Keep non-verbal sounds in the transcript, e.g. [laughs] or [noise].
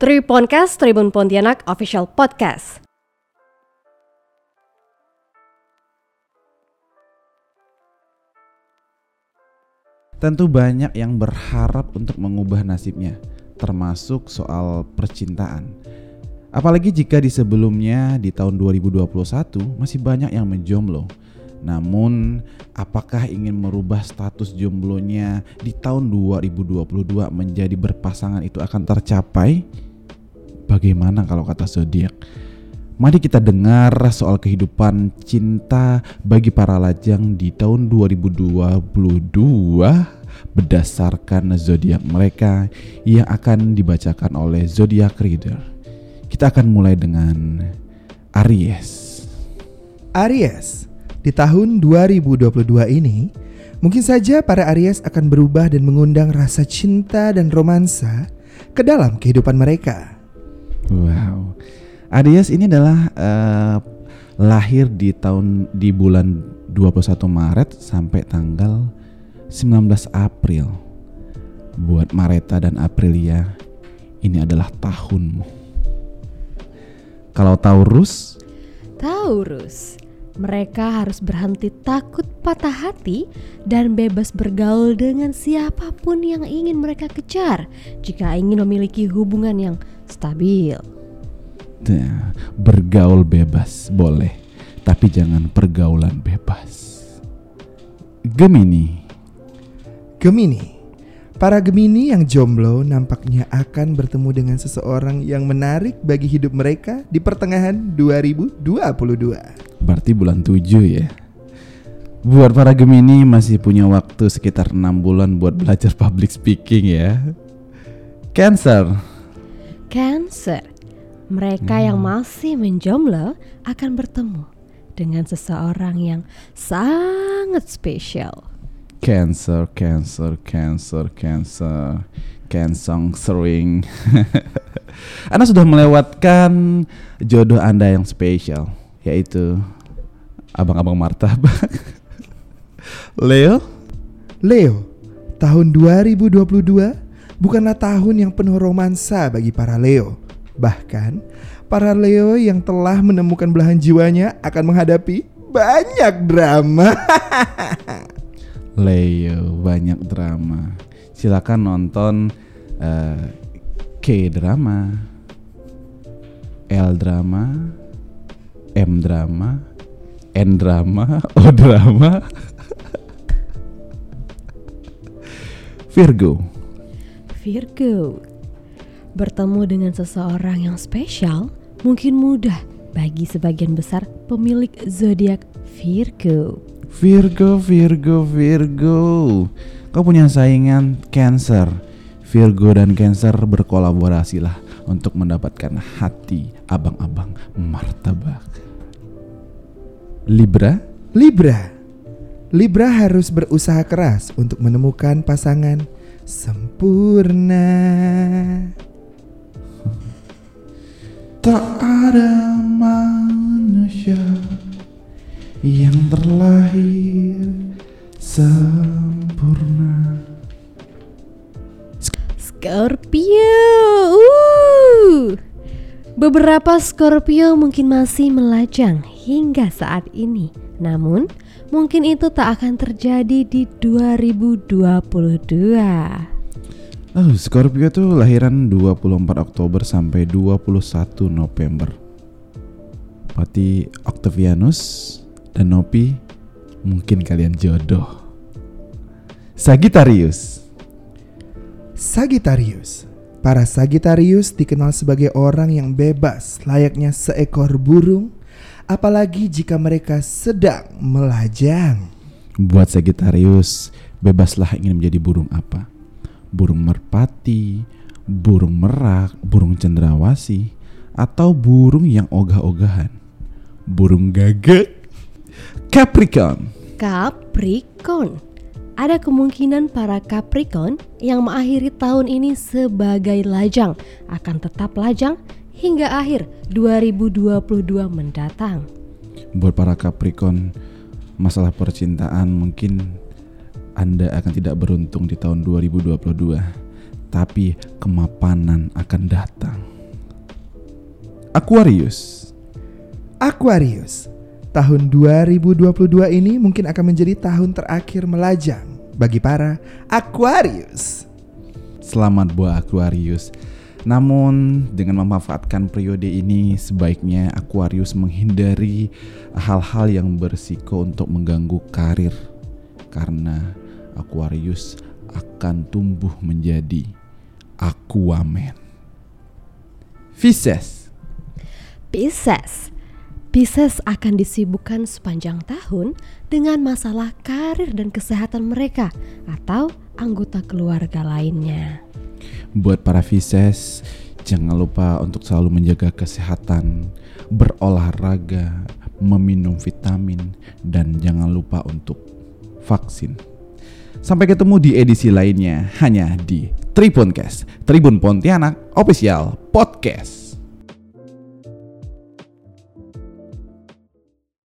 Triponcast Tribun Pontianak Official Podcast. Tentu banyak yang berharap untuk mengubah nasibnya, termasuk soal percintaan. Apalagi jika di sebelumnya di tahun 2021 masih banyak yang menjomblo. Namun, apakah ingin merubah status jomblonya di tahun 2022 menjadi berpasangan itu akan tercapai? Bagaimana kalau kata zodiak? Mari kita dengar soal kehidupan cinta bagi para lajang di tahun 2022 berdasarkan zodiak mereka yang akan dibacakan oleh zodiak reader. Kita akan mulai dengan Aries. Aries, di tahun 2022 ini, mungkin saja para Aries akan berubah dan mengundang rasa cinta dan romansa ke dalam kehidupan mereka. Wow. Aries ini adalah uh, lahir di tahun di bulan 21 Maret sampai tanggal 19 April. Buat Mareta dan Aprilia, ini adalah tahunmu. Kalau Taurus, Taurus, mereka harus berhenti takut patah hati dan bebas bergaul dengan siapa pun yang ingin mereka kejar jika ingin memiliki hubungan yang stabil. Nah, bergaul bebas boleh, tapi jangan pergaulan bebas. Gemini, Gemini, para Gemini yang jomblo nampaknya akan bertemu dengan seseorang yang menarik bagi hidup mereka di pertengahan 2022. berarti bulan 7 ya. Buat para Gemini masih punya waktu sekitar enam bulan buat belajar public speaking ya. Cancer, Cancer, mereka yang masih menjomblo akan bertemu dengan seseorang yang sangat spesial. Cancer, Cancer, Cancer, Cancer, Cancer sering. [laughs] Anda sudah melewatkan jodoh Anda yang spesial, yaitu abang-abang martabak. [laughs] Leo, Leo, tahun 2022 bukanlah tahun yang penuh romansa bagi para Leo. Bahkan, para Leo yang telah menemukan belahan jiwanya akan menghadapi banyak drama. [laughs] Leo banyak drama. Silakan nonton eh, K drama, L drama, M drama, N drama, [laughs] O drama. [laughs] Virgo, Virgo, bertemu dengan seseorang yang spesial mungkin mudah bagi sebagian besar pemilik zodiak Virgo. Virgo, Virgo, Virgo. Kau punya saingan Cancer. Virgo dan Cancer berkolaborasilah untuk mendapatkan hati abang-abang martabak. Libra, Libra. Libra harus berusaha keras untuk menemukan pasangan sempurna. tak ada manusia yang terlahir sempurna. Scorpio. Uh. Beberapa Scorpio mungkin masih melajang hingga saat ini. Namun, mungkin itu tak akan terjadi di 2022. Oh, Scorpio tuh lahiran 24 Oktober sampai 21 November. Berarti Octavianus dan Nopi mungkin kalian jodoh. Sagittarius. Sagittarius. Para Sagittarius dikenal sebagai orang yang bebas, layaknya seekor burung, apalagi jika mereka sedang melajang. Buat Sagittarius, bebaslah ingin menjadi burung apa. Burung merpati, burung merak, burung cendrawasih, atau burung yang ogah-ogahan. Burung gagak. Capricorn. Capricorn. Ada kemungkinan para Capricorn yang mengakhiri tahun ini sebagai lajang akan tetap lajang hingga akhir 2022 mendatang. Buat para Capricorn, masalah percintaan mungkin Anda akan tidak beruntung di tahun 2022, tapi kemapanan akan datang. Aquarius. Aquarius. Tahun 2022 ini mungkin akan menjadi tahun terakhir melajang bagi para Aquarius. Selamat buat Aquarius. Namun dengan memanfaatkan periode ini sebaiknya Aquarius menghindari hal-hal yang bersiko untuk mengganggu karir karena Aquarius akan tumbuh menjadi Aquaman. Pisces. Pisces. Pisces akan disibukkan sepanjang tahun dengan masalah karir dan kesehatan mereka atau anggota keluarga lainnya. Buat para Pisces, jangan lupa untuk selalu menjaga kesehatan, berolahraga, meminum vitamin, dan jangan lupa untuk vaksin. Sampai ketemu di edisi lainnya hanya di Tribuncast, Tribun Pontianak Official Podcast.